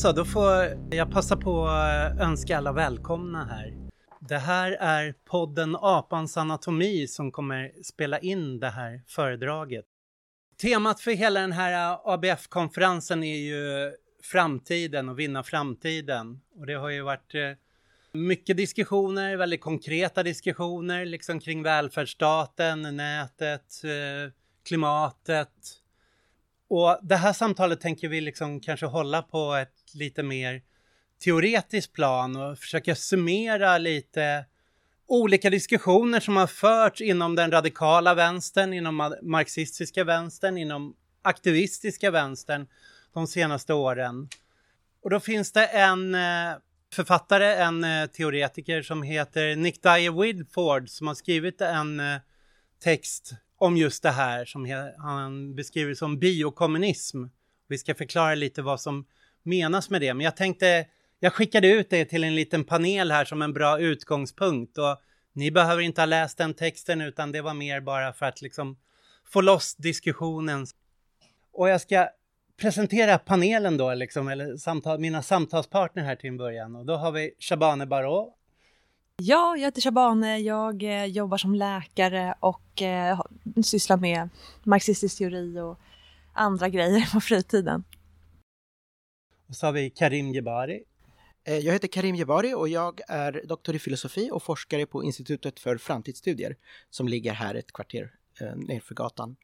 så, då får jag passa på att önska alla välkomna här. Det här är podden Apans anatomi som kommer spela in det här föredraget. Temat för hela den här ABF-konferensen är ju framtiden och vinna framtiden. Och det har ju varit eh, mycket diskussioner, väldigt konkreta diskussioner liksom kring välfärdsstaten, nätet, eh, klimatet, och det här samtalet tänker vi liksom kanske hålla på ett lite mer teoretiskt plan och försöka summera lite olika diskussioner som har förts inom den radikala vänstern, inom marxistiska vänstern, inom aktivistiska vänstern de senaste åren. Och då finns det en eh, författare, en eh, teoretiker som heter Nick Dyer Widford som har skrivit en eh, text om just det här som han beskriver som biokommunism. Vi ska förklara lite vad som menas med det, men jag tänkte jag skickade ut det till en liten panel här som en bra utgångspunkt och ni behöver inte ha läst den texten utan det var mer bara för att liksom få loss diskussionen. Och jag ska presentera panelen då, liksom, eller samtal, mina samtalspartner här till en början. Och då har vi Shabane Barå Ja, jag heter Shabane. Jag eh, jobbar som läkare och eh, sysslar med marxistisk teori och andra grejer på fritiden. Och så har vi Karim Jebari. Eh, Jag heter Karim Jebari och jag är doktor i filosofi och forskare på Institutet för framtidsstudier som ligger här ett kvarter eh, nerför gatan.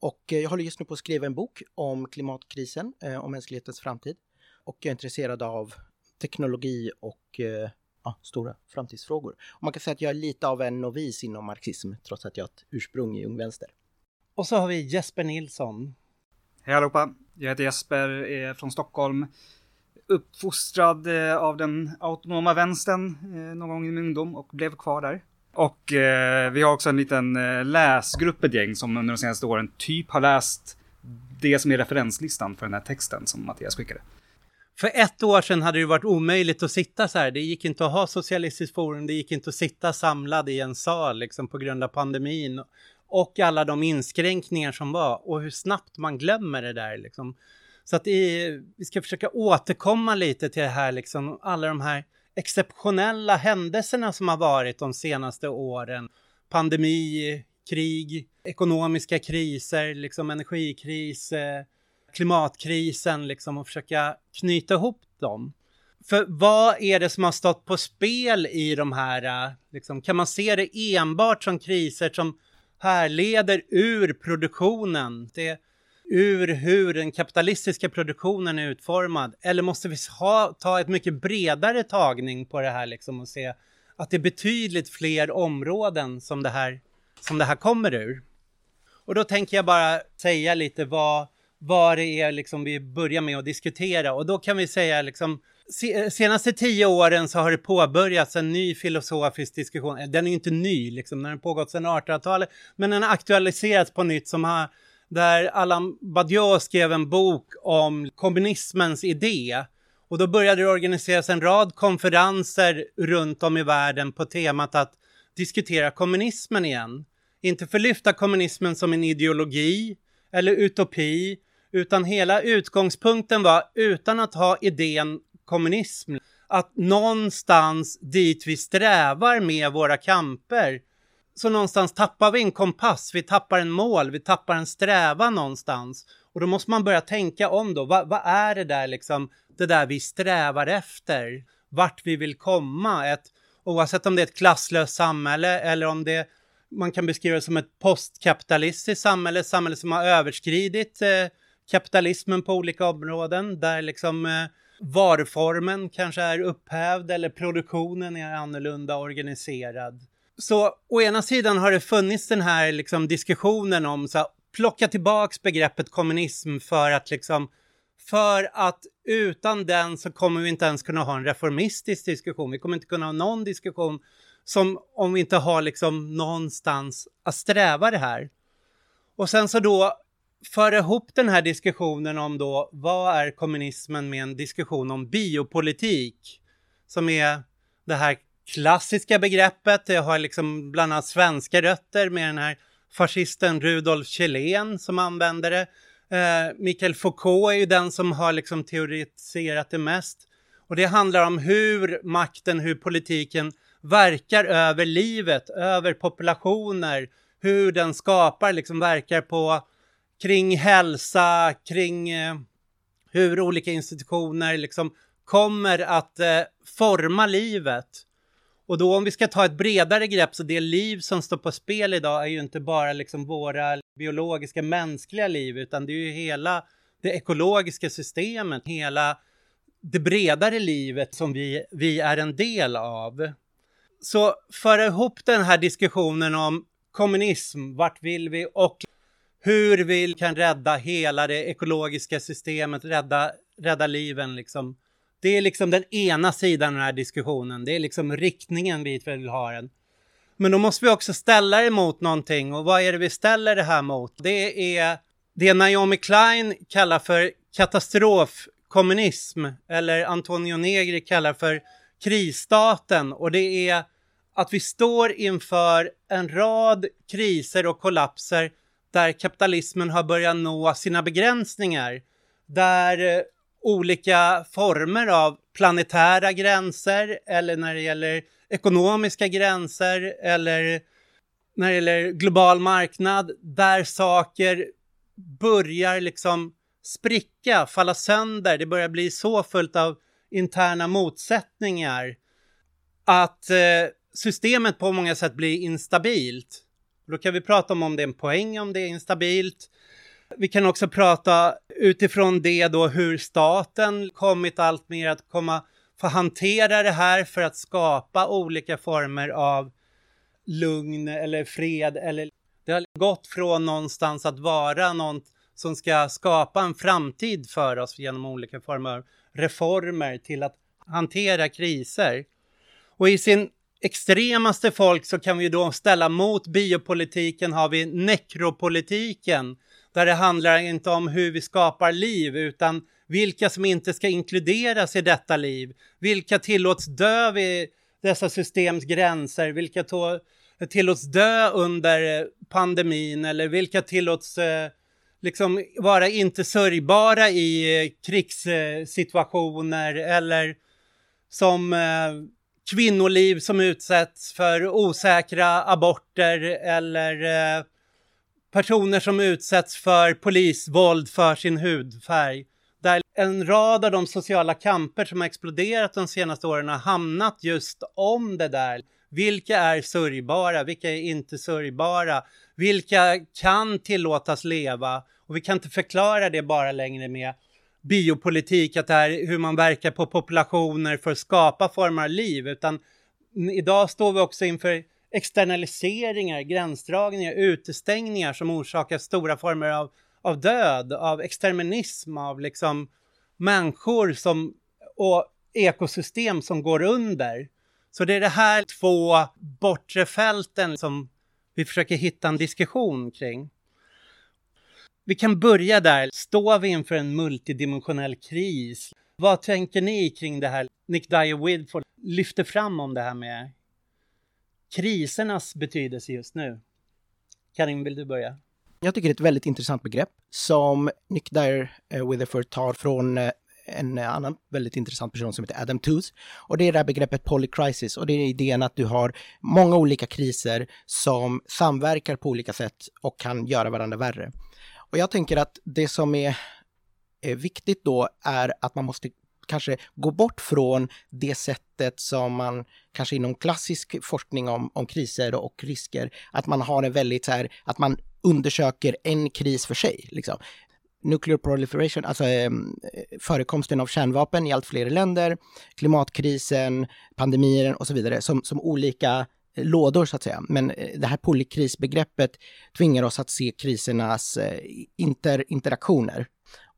Och eh, jag håller just nu på att skriva en bok om klimatkrisen eh, och mänsklighetens framtid. Och jag är intresserad av teknologi och eh, ja, stora framtidsfrågor. Och man kan säga att jag är lite av en novis inom marxism trots att jag har ett ursprung i Ung Vänster. Och så har vi Jesper Nilsson. Hej allihopa, jag heter Jesper, är från Stockholm. Uppfostrad eh, av den autonoma vänstern eh, någon gång i min ungdom och blev kvar där. Och eh, vi har också en liten eh, läsgrupp, ett gäng, som under de senaste åren typ har läst det som är referenslistan för den här texten som Mattias skickade. För ett år sedan hade det varit omöjligt att sitta så här. Det gick inte att ha socialistiskt forum, det gick inte att sitta samlad i en sal liksom på grund av pandemin och alla de inskränkningar som var och hur snabbt man glömmer det där liksom. Så att i, vi ska försöka återkomma lite till det här liksom, alla de här exceptionella händelserna som har varit de senaste åren. Pandemi, krig, ekonomiska kriser, liksom energikris, eh, klimatkrisen liksom och försöka knyta ihop dem. För vad är det som har stått på spel i de här, äh, liksom, kan man se det enbart som kriser som härleder ur produktionen? Det, ur hur den kapitalistiska produktionen är utformad? Eller måste vi ha, ta ett mycket bredare tagning på det här liksom och se att det är betydligt fler områden som det här, som det här kommer ur? Och då tänker jag bara säga lite vad, vad det är liksom vi börjar med att diskutera och då kan vi säga liksom senaste tio åren så har det påbörjats en ny filosofisk diskussion. Eh, den är ju inte ny, liksom, den har pågått sedan 1800-talet, men den har aktualiserats på nytt som har där Alain Badiou skrev en bok om kommunismens idé. Och då började det organiseras en rad konferenser runt om i världen på temat att diskutera kommunismen igen. Inte förlyfta kommunismen som en ideologi eller utopi, utan hela utgångspunkten var utan att ha idén kommunism, att någonstans dit vi strävar med våra kamper så någonstans tappar vi en kompass, vi tappar en mål, vi tappar en strävan någonstans. Och då måste man börja tänka om då, vad, vad är det där liksom, det där vi strävar efter? Vart vi vill komma? Ett, oavsett om det är ett klasslöst samhälle eller om det man kan beskriva det som ett postkapitalistiskt samhälle, ett samhälle som har överskridit eh, kapitalismen på olika områden, där liksom eh, varuformen kanske är upphävd eller produktionen är annorlunda organiserad. Så å ena sidan har det funnits den här liksom, diskussionen om så här, plocka tillbaks begreppet kommunism för att liksom för att utan den så kommer vi inte ens kunna ha en reformistisk diskussion. Vi kommer inte kunna ha någon diskussion som om vi inte har liksom någonstans att sträva det här. Och sen så då föra ihop den här diskussionen om då vad är kommunismen med en diskussion om biopolitik som är det här klassiska begreppet. Det har liksom bland annat svenska rötter med den här fascisten Rudolf Kjellén som använder det. Eh, Michael Foucault är ju den som har liksom teoretiserat det mest. Och det handlar om hur makten, hur politiken verkar över livet, över populationer, hur den skapar, liksom verkar på kring hälsa, kring eh, hur olika institutioner liksom kommer att eh, forma livet. Och då om vi ska ta ett bredare grepp så det liv som står på spel idag är ju inte bara liksom våra biologiska mänskliga liv utan det är ju hela det ekologiska systemet, hela det bredare livet som vi, vi är en del av. Så föra ihop den här diskussionen om kommunism, vart vill vi och hur vi kan rädda hela det ekologiska systemet, rädda, rädda liven liksom. Det är liksom den ena sidan av den här diskussionen. Det är liksom riktningen vi vill ha den. Men då måste vi också ställa det mot någonting och vad är det vi ställer det här mot? Det är det Naomi Klein kallar för katastrofkommunism eller Antonio Negri kallar för krisstaten och det är att vi står inför en rad kriser och kollapser där kapitalismen har börjat nå sina begränsningar. Där eh, olika former av planetära gränser eller när det gäller ekonomiska gränser eller när det gäller global marknad där saker börjar liksom spricka, falla sönder. Det börjar bli så fullt av interna motsättningar att eh, systemet på många sätt blir instabilt. Då kan vi prata om om det är en poäng om det är instabilt. Vi kan också prata utifrån det då hur staten kommit allt mer att komma få hantera det här för att skapa olika former av lugn eller fred eller det har gått från någonstans att vara något som ska skapa en framtid för oss genom olika former av reformer till att hantera kriser. Och i sin extremaste folk så kan vi då ställa mot biopolitiken har vi nekropolitiken där det handlar inte om hur vi skapar liv utan vilka som inte ska inkluderas i detta liv. Vilka tillåts dö vid dessa systems gränser? Vilka tillåts dö under eh, pandemin eller vilka tillåts eh, liksom vara inte sörjbara i eh, krigssituationer eller som eh, kvinnoliv som utsätts för osäkra aborter eller eh, personer som utsätts för polisvåld för sin hudfärg. Där en rad av de sociala kamper som har exploderat de senaste åren har hamnat just om det där. Vilka är sörjbara? Vilka är inte sörjbara? Vilka kan tillåtas leva? Och vi kan inte förklara det bara längre med biopolitik, att det är hur man verkar på populationer för att skapa former av liv, utan idag står vi också inför externaliseringar, gränsdragningar, utestängningar som orsakar stora former av, av död, av exterminism, av liksom människor som, och ekosystem som går under. Så det är det här två bortre fälten som vi försöker hitta en diskussion kring. Vi kan börja där. Står vi inför en multidimensionell kris? Vad tänker ni kring det här? Nick Dyer Widford lyfter fram om det här med krisernas betydelse just nu. Karin, vill du börja? Jag tycker det är ett väldigt intressant begrepp som Nick Dyer eh, Witherford tar från eh, en annan väldigt intressant person som heter Adam Tooze. Och det är det här begreppet polycrisis och det är idén att du har många olika kriser som samverkar på olika sätt och kan göra varandra värre. Och jag tänker att det som är, är viktigt då är att man måste kanske gå bort från det sättet som man kanske inom klassisk forskning om, om kriser och risker, att man har en väldigt så här, att man undersöker en kris för sig. Liksom. Nuclear proliferation, alltså eh, förekomsten av kärnvapen i allt fler länder, klimatkrisen, pandemier och så vidare, som, som olika lådor så att säga. Men eh, det här polykrisbegreppet tvingar oss att se krisernas eh, inter interaktioner.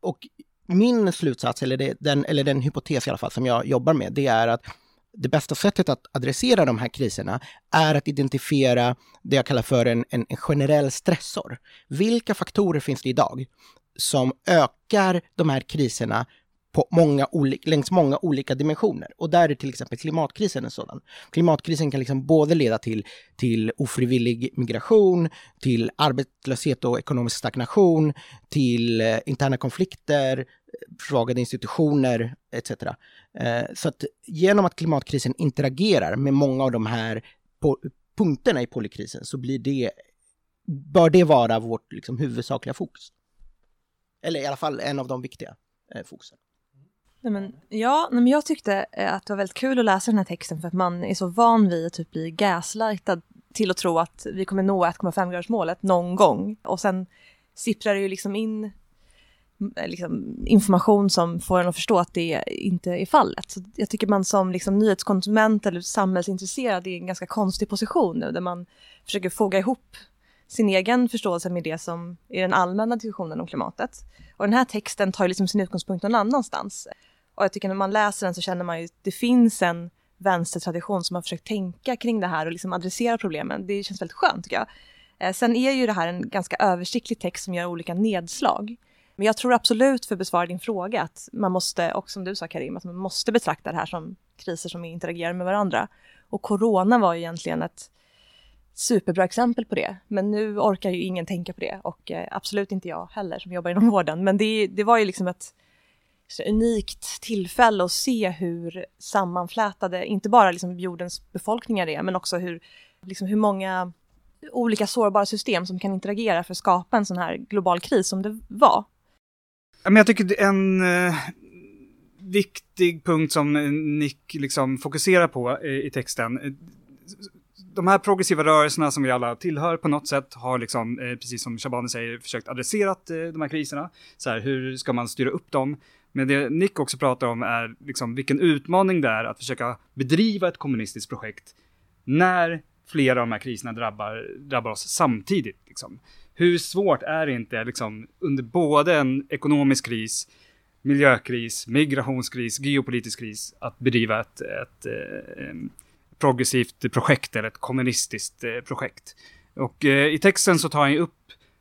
Och min slutsats, eller, det, den, eller den hypotes i alla fall som jag jobbar med, det är att det bästa sättet att adressera de här kriserna är att identifiera det jag kallar för en, en, en generell stressor. Vilka faktorer finns det idag som ökar de här kriserna på många olika, längs många olika dimensioner. Och där är till exempel klimatkrisen en sådan. Klimatkrisen kan liksom både leda till, till ofrivillig migration, till arbetslöshet och ekonomisk stagnation, till eh, interna konflikter, försvagade institutioner etc. Eh, så att genom att klimatkrisen interagerar med många av de här punkterna i polykrisen så blir det, bör det vara vårt liksom, huvudsakliga fokus. Eller i alla fall en av de viktiga eh, fokusen. Nej, men, ja, men jag tyckte eh, att det var väldigt kul att läsa den här texten för att man är så van vid att typ bli gaslightad till att tro att vi kommer nå 1,5 gradersmålet någon gång. Och sen sipprar det ju liksom in eh, liksom, information som får en att förstå att det inte är fallet. Så jag tycker man som liksom, nyhetskonsument eller samhällsintresserad är i en ganska konstig position nu där man försöker foga ihop sin egen förståelse med det som är den allmänna diskussionen om klimatet. Och den här texten tar ju liksom sin utgångspunkt någon annanstans. Och jag tycker när man läser den så känner man ju att det finns en vänstertradition som har försökt tänka kring det här och liksom adressera problemen. Det känns väldigt skönt tycker jag. Eh, sen är ju det här en ganska översiktlig text som gör olika nedslag. Men jag tror absolut, för att besvara din fråga, att man måste, och som du sa Karim, att man måste betrakta det här som kriser som interagerar med varandra. Och corona var ju egentligen ett superbra exempel på det. Men nu orkar ju ingen tänka på det och eh, absolut inte jag heller som jobbar inom vården. Men det, det var ju liksom ett unikt tillfälle att se hur sammanflätade, inte bara liksom jordens befolkningar är, men också hur, liksom hur många olika sårbara system som kan interagera för att skapa en sån här global kris som det var. Men jag tycker en eh, viktig punkt som Nick liksom fokuserar på i, i texten, eh, de här progressiva rörelserna som vi alla tillhör på något sätt har liksom, eh, precis som Shabani säger, försökt adressera eh, de här kriserna. Så här, hur ska man styra upp dem? Men det Nick också pratar om är liksom vilken utmaning det är att försöka bedriva ett kommunistiskt projekt när flera av de här kriserna drabbar, drabbar oss samtidigt. Liksom. Hur svårt är det inte liksom, under både en ekonomisk kris, miljökris, migrationskris, geopolitisk kris att bedriva ett, ett, eh, ett progressivt projekt eller ett kommunistiskt eh, projekt. Och eh, i texten så tar han ju upp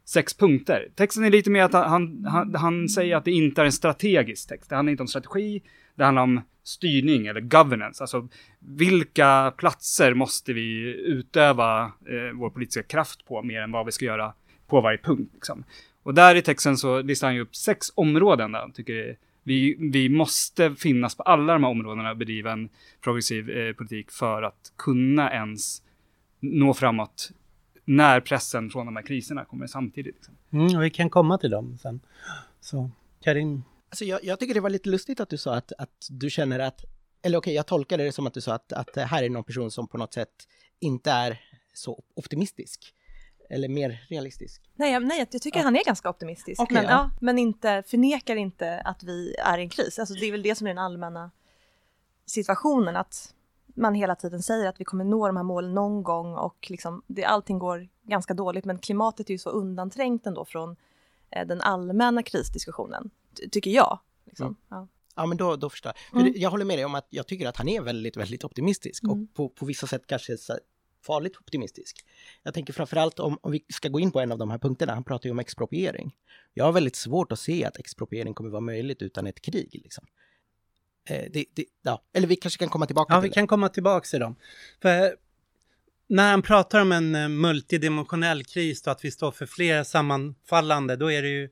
sex punkter. Texten är lite mer att han, han, han säger att det inte är en strategisk text. Det handlar inte om strategi, det handlar om styrning eller governance. Alltså vilka platser måste vi utöva eh, vår politiska kraft på mer än vad vi ska göra på varje punkt. Liksom. Och där i texten så listar han ju upp sex områden där han tycker vi, vi måste finnas på alla de här områdena och bedriva en progressiv eh, politik för att kunna ens nå framåt när pressen från de här kriserna kommer samtidigt. Liksom. Mm, och vi kan komma till dem sen. Så Karim? Alltså jag, jag, tycker det var lite lustigt att du sa att, att du känner att, eller okej, okay, jag tolkade det som att du sa att, att här är någon person som på något sätt inte är så optimistisk. Eller mer realistisk? Nej, nej jag tycker ja. han är ganska optimistisk. Okay, men, ja. ja. men inte, förnekar inte att vi är i en kris. Alltså, det är väl det som är den allmänna situationen. Att man hela tiden säger att vi kommer nå de här målen någon gång och liksom, det, allting går ganska dåligt. Men klimatet är ju så undanträngt ändå från eh, den allmänna krisdiskussionen, tycker jag. Liksom. Mm. Ja. Ja, men då, då förstår jag. Mm. Jag håller med dig om att jag tycker att han är väldigt, väldigt optimistisk mm. och på, på vissa sätt kanske farligt optimistisk. Jag tänker framförallt om, om vi ska gå in på en av de här punkterna, han pratar ju om expropriering. Jag har väldigt svårt att se att expropriering kommer vara möjligt utan ett krig. Liksom. Eh, det, det, ja. Eller vi kanske kan komma tillbaka ja, till vi kan komma tillbaka till dem. För när han pratar om en eh, multidimensionell kris och att vi står för flera sammanfallande, då är det ju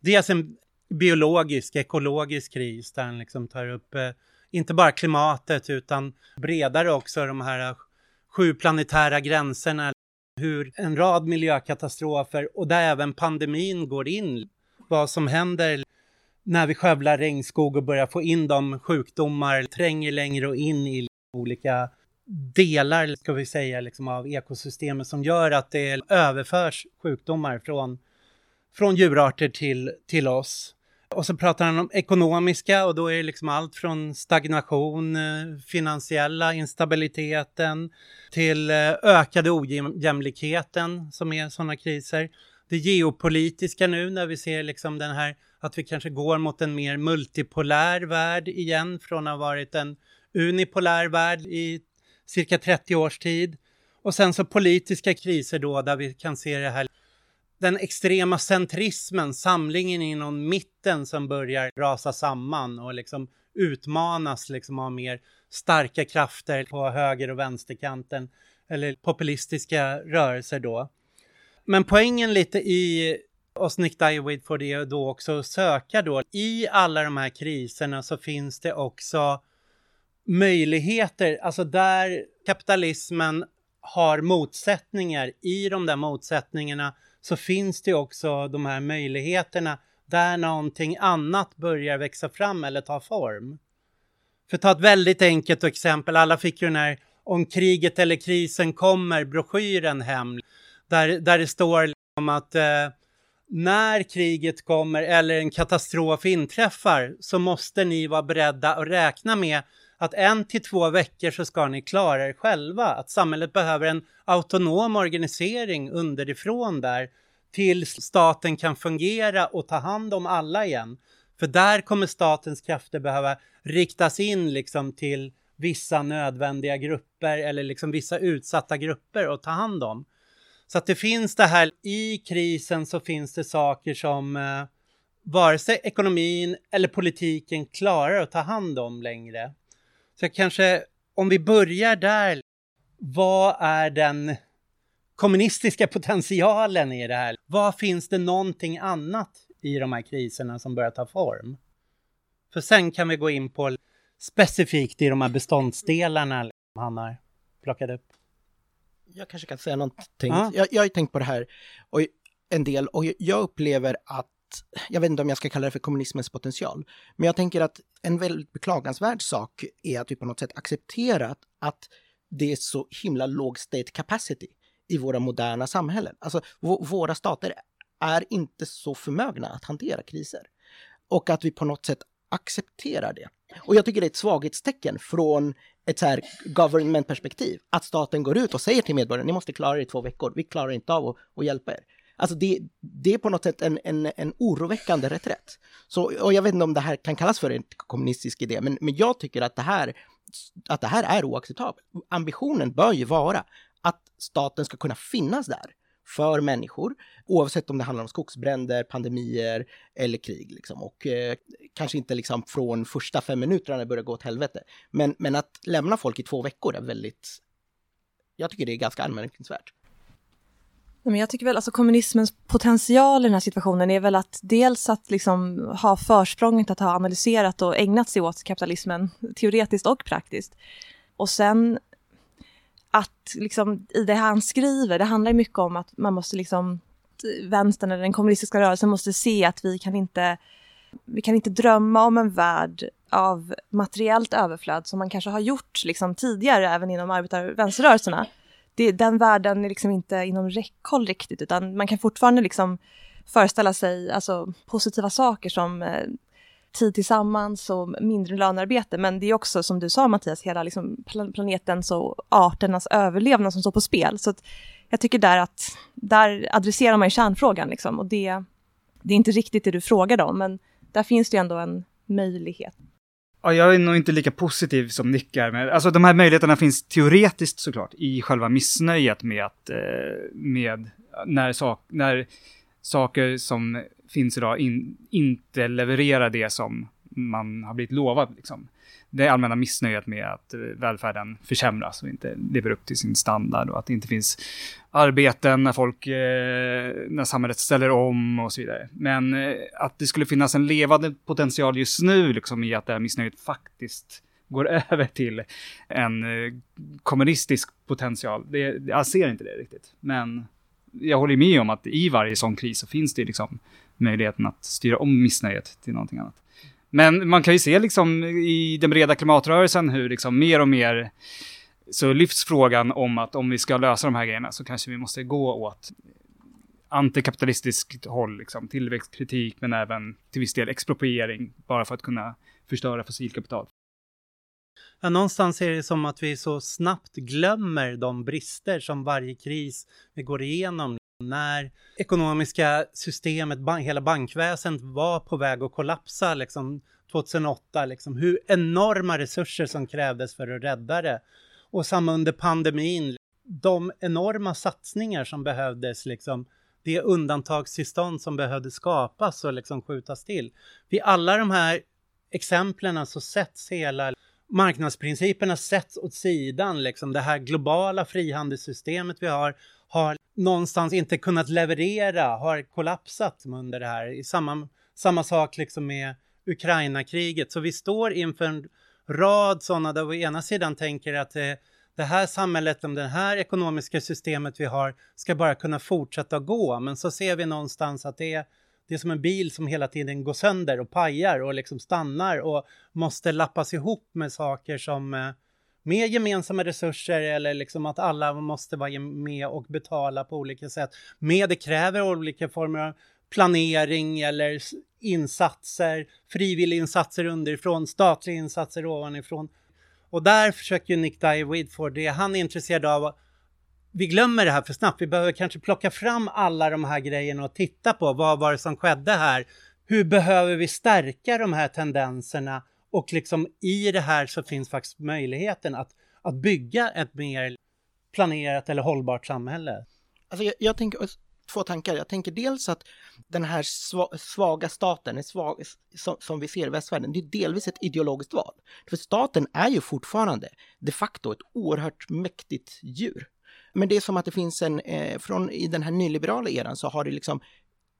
dels en biologisk, ekologisk kris där han liksom tar upp eh, inte bara klimatet utan bredare också de här sju planetära gränserna, hur en rad miljökatastrofer och där även pandemin går in. Vad som händer när vi skövlar regnskog och börjar få in de sjukdomar, tränger längre och in i olika delar, ska vi säga, liksom av ekosystemet som gör att det överförs sjukdomar från, från djurarter till, till oss. Och så pratar han om ekonomiska och då är det liksom allt från stagnation, eh, finansiella instabiliteten till eh, ökade ojämlikheten som är sådana kriser. det geopolitiska nu när vi ser liksom den här att vi kanske går mot en mer multipolär värld igen från att ha varit en unipolär värld i cirka 30 års tid. Och sen så politiska kriser då där vi kan se det här den extrema centrismen, samlingen inom mitten som börjar rasa samman och liksom utmanas liksom av mer starka krafter på höger och vänsterkanten eller populistiska rörelser då. Men poängen lite i och Snick Diovid får det då också söka då. I alla de här kriserna så finns det också möjligheter, alltså där kapitalismen har motsättningar, i de där motsättningarna så finns det också de här möjligheterna där någonting annat börjar växa fram eller ta form. För att ta ett väldigt enkelt exempel, alla fick ju den här om kriget eller krisen kommer broschyren hem, där, där det står om att eh, när kriget kommer eller en katastrof inträffar så måste ni vara beredda att räkna med att en till två veckor så ska ni klara er själva. Att samhället behöver en autonom organisering underifrån där tills staten kan fungera och ta hand om alla igen. För där kommer statens krafter behöva riktas in liksom till vissa nödvändiga grupper eller liksom vissa utsatta grupper att ta hand om. Så att det finns det här, i krisen så finns det saker som eh, vare sig ekonomin eller politiken klarar att ta hand om längre. Så kanske, om vi börjar där, vad är den kommunistiska potentialen i det här? Vad finns det någonting annat i de här kriserna som börjar ta form? För sen kan vi gå in på specifikt i de här beståndsdelarna han har plockat upp. Jag kanske kan säga någonting. Ja. Jag, jag har tänkt på det här och en del och jag upplever att jag vet inte om jag ska kalla det för kommunismens potential, men jag tänker att en väldigt beklagansvärd sak är att vi på något sätt accepterat att det är så himla låg state capacity i våra moderna samhällen. Alltså våra stater är inte så förmögna att hantera kriser. Och att vi på något sätt accepterar det. Och jag tycker det är ett svaghetstecken från ett så här government-perspektiv. Att staten går ut och säger till medborgarna, ni måste klara er i två veckor, vi klarar inte av att, att hjälpa er. Alltså det, det är på något sätt en, en, en oroväckande reträtt. Så, och jag vet inte om det här kan kallas för en kommunistisk idé, men, men jag tycker att det, här, att det här är oacceptabelt. Ambitionen bör ju vara att staten ska kunna finnas där för människor, oavsett om det handlar om skogsbränder, pandemier eller krig. Liksom. Och eh, kanske inte liksom från första fem minuterna när det börjar gå åt helvete. Men, men att lämna folk i två veckor är väldigt... Jag tycker det är ganska anmärkningsvärt. Men jag tycker väl alltså kommunismens potential i den här situationen är väl att dels att liksom ha försprånget att ha analyserat och ägnat sig åt kapitalismen teoretiskt och praktiskt. Och sen att liksom i det han skriver, det handlar mycket om att man måste liksom vänstern eller den kommunistiska rörelsen måste se att vi kan inte vi kan inte drömma om en värld av materiellt överflöd som man kanske har gjort liksom tidigare även inom arbetar vänsterrörelserna. Det, den världen är liksom inte inom räckhåll riktigt utan man kan fortfarande liksom föreställa sig alltså, positiva saker som eh, tid tillsammans och mindre lönearbete. Men det är också som du sa Mattias, hela liksom planetens och arternas överlevnad som står på spel. Så jag tycker där att där adresserar man ju kärnfrågan liksom och det, det är inte riktigt det du frågade om, men där finns det ju ändå en möjlighet. Ja, jag är nog inte lika positiv som Nick är. Men, alltså de här möjligheterna finns teoretiskt såklart i själva missnöjet med att, eh, med när, sak, när saker som finns idag in, inte levererar det som man har blivit lovad. Liksom. Det allmänna missnöjet med att eh, välfärden försämras och inte lever upp till sin standard och att det inte finns arbeten när folk, eh, när samhället ställer om och så vidare. Men eh, att det skulle finnas en levande potential just nu liksom i att det här missnöjet faktiskt går över till en kommunistisk potential. Det, jag ser inte det riktigt. Men jag håller med om att i varje sån kris så finns det liksom möjligheten att styra om missnöjet till någonting annat. Men man kan ju se liksom i den breda klimatrörelsen hur liksom mer och mer så lyfts frågan om att om vi ska lösa de här grejerna så kanske vi måste gå åt antikapitalistiskt håll, liksom, tillväxtkritik men även till viss del expropriering bara för att kunna förstöra fossilkapital. Ja, någonstans är det som att vi så snabbt glömmer de brister som varje kris vi går igenom när ekonomiska systemet, hela bankväsendet var på väg att kollapsa liksom 2008, liksom, hur enorma resurser som krävdes för att rädda det. Och samma under pandemin, de enorma satsningar som behövdes, liksom, det undantagstillstånd som behövde skapas och liksom skjutas till. Vid alla de här exemplen så sätts hela marknadsprinciperna sätts åt sidan. Liksom. Det här globala frihandelssystemet vi har har någonstans inte kunnat leverera, har kollapsat under det här. Samma, samma sak liksom med Ukraina-kriget. Så vi står inför en rad sådana där vi å ena sidan tänker att eh, det här samhället, det här ekonomiska systemet vi har ska bara kunna fortsätta gå. Men så ser vi någonstans att det är, det är som en bil som hela tiden går sönder och pajar och liksom stannar och måste lappas ihop med saker som eh, med gemensamma resurser eller liksom att alla måste vara med och betala på olika sätt. Med det kräver olika former av planering eller insatser, frivilliginsatser underifrån, statliga insatser ovanifrån. Och där försöker Nick Dye få det han är intresserad av. Vi glömmer det här för snabbt. Vi behöver kanske plocka fram alla de här grejerna och titta på vad var det som skedde här? Hur behöver vi stärka de här tendenserna? Och liksom i det här så finns faktiskt möjligheten att, att bygga ett mer planerat eller hållbart samhälle. Alltså jag, jag tänker två tankar. Jag tänker dels att den här svaga staten, svag, som vi ser i västvärlden, det är delvis ett ideologiskt val. För staten är ju fortfarande de facto ett oerhört mäktigt djur. Men det är som att det finns en, eh, från i den här nyliberala eran så har det liksom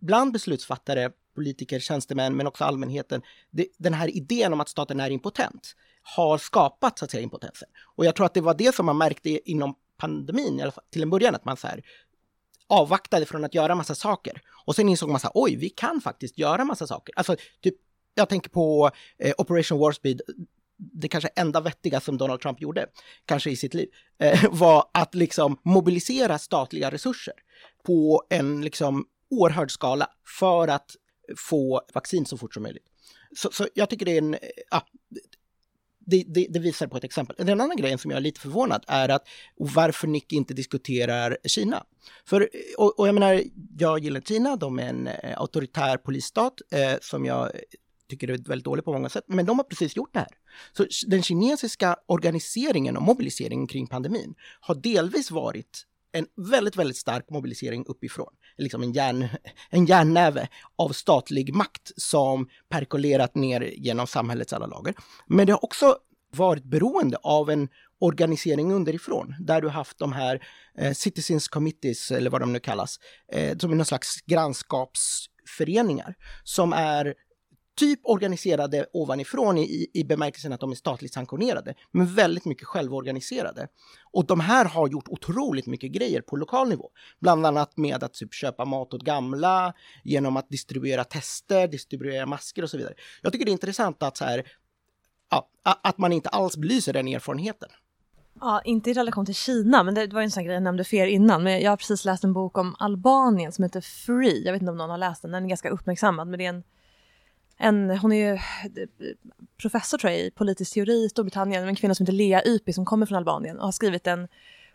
bland beslutsfattare, politiker, tjänstemän men också allmänheten, det, den här idén om att staten är impotent har skapat så att säga impotensen. Och jag tror att det var det som man märkte inom pandemin, i alla fall till en början, att man så här, avvaktade från att göra massa saker. Och sen insåg man så här, oj, vi kan faktiskt göra massa saker. Alltså, typ, jag tänker på eh, Operation War Speed, det kanske enda vettiga som Donald Trump gjorde, kanske i sitt liv, eh, var att liksom mobilisera statliga resurser på en liksom oerhörd skala för att få vaccin så fort som möjligt. Så, så jag tycker det är en, eh, ja, det, det, det, visar på ett exempel. Den andra grejen som jag är lite förvånad är att oh, varför Nick inte diskuterar Kina. För, eh, och, och jag menar, jag gillar Kina, de är en eh, auktoritär polisstat eh, som jag tycker är väldigt dålig på många sätt, men de har precis gjort det här. Så den kinesiska organiseringen och mobiliseringen kring pandemin har delvis varit en väldigt, väldigt stark mobilisering uppifrån. Liksom en, järn, en järnnäve av statlig makt som perkolerat ner genom samhällets alla lager. Men det har också varit beroende av en organisering underifrån, där du haft de här eh, Citizens Committees, eller vad de nu kallas, eh, som är någon slags grannskapsföreningar, som är typ organiserade ovanifrån i, i bemärkelsen att de är statligt sanktionerade, men väldigt mycket självorganiserade. Och de här har gjort otroligt mycket grejer på lokal nivå, bland annat med att typ köpa mat åt gamla, genom att distribuera tester, distribuera masker och så vidare. Jag tycker det är intressant att så här, ja, att man inte alls belyser den erfarenheten. Ja, inte i relation till Kina, men det var en sån grej jag nämnde för er innan. Men jag har precis läst en bok om Albanien som heter Free. Jag vet inte om någon har läst den, den är ganska uppmärksammad. Men det är en en, hon är ju professor tror jag i politisk teori i Storbritannien, en kvinna som heter Lea Ypi som kommer från Albanien och har skrivit en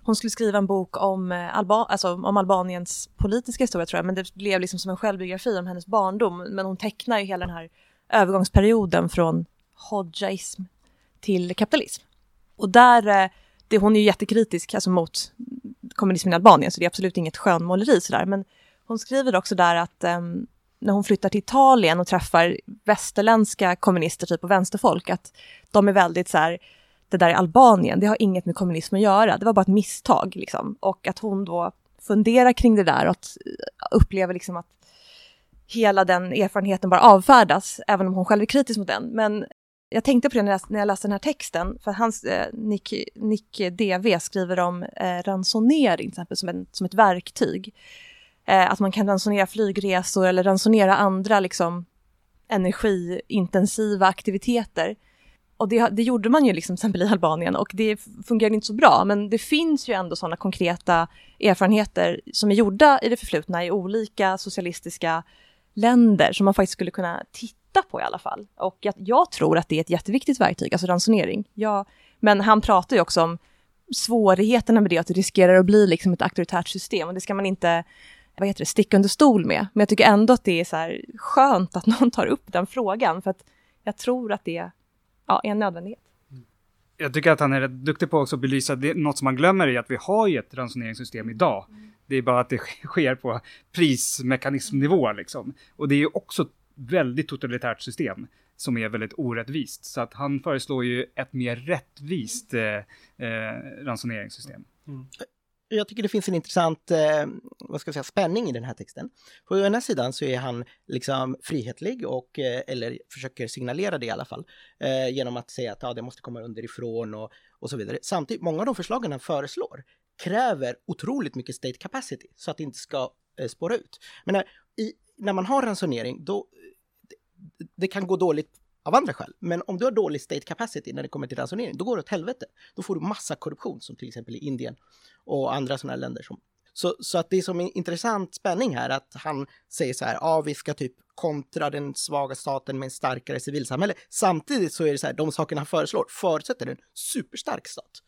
hon skulle skriva en bok om, eh, Alba, alltså om Albaniens politiska historia tror jag, men det blev liksom som en självbiografi om hennes barndom. Men hon tecknar ju hela den här övergångsperioden från hodjaism till kapitalism. Och där, eh, det, hon är ju jättekritisk alltså mot kommunismen i Albanien, så det är absolut inget skönmåleri sådär. Men hon skriver också där att um, när hon flyttar till Italien och träffar västerländska kommunister, typ och vänsterfolk, att de är väldigt så här, det där är Albanien, det har inget med kommunism att göra, det var bara ett misstag liksom. Och att hon då funderar kring det där och att eh, upplever liksom att hela den erfarenheten bara avfärdas, även om hon själv är kritisk mot den. Men jag tänkte på det när jag, när jag läste den här texten, för hans, eh, Nick, Nick DV skriver om eh, ransonering till exempel som, en, som ett verktyg eh, att man kan ransonera flygresor eller ransonera andra liksom, energiintensiva aktiviteter. Och det, det gjorde man ju liksom, till exempel i Albanien och det fungerade inte så bra. Men det finns ju ändå sådana konkreta erfarenheter som är gjorda i det förflutna i olika socialistiska länder som man faktiskt skulle kunna titta på i alla fall. Och jag, jag tror att det är ett jätteviktigt verktyg, alltså ransonering. Ja, men han pratar ju också om svårigheterna med det, att det riskerar att bli liksom ett auktoritärt system och det ska man inte vad heter det, sticka under stol med. Men jag tycker ändå att det är så här skönt att någon tar upp den frågan för att jag tror att det ja, är en nödvändighet. Jag tycker att han är rätt duktig på också att belysa det, något som man glömmer är att vi har ju ett ransoneringssystem idag. Det är bara att det sker på prismekanismnivå liksom. Och det är ju också ett väldigt totalitärt system som är väldigt orättvist. Så att han föreslår ju ett mer rättvist eh, eh, ransoneringssystem. Mm. Jag tycker det finns en intressant eh, vad ska jag säga, spänning i den här texten. På ena sidan så är han liksom frihetlig och, eh, eller försöker signalera det i alla fall, eh, genom att säga att ja, det måste komma underifrån och, och så vidare. Samtidigt, många av de förslagen han föreslår kräver otroligt mycket state capacity så att det inte ska eh, spåra ut. Men när, i, när man har ransonering, då eh, det, det kan gå dåligt av andra skäl. Men om du har dålig state capacity när det kommer till ransonering, då går det åt helvete. Då får du massa korruption som till exempel i Indien och andra sådana länder. Som, så, så att det är som en intressant spänning här att han säger så här, ja vi ska typ kontra den svaga staten med en starkare civilsamhälle. Samtidigt så är det så här, de sakerna han föreslår förutsätter en superstark stat.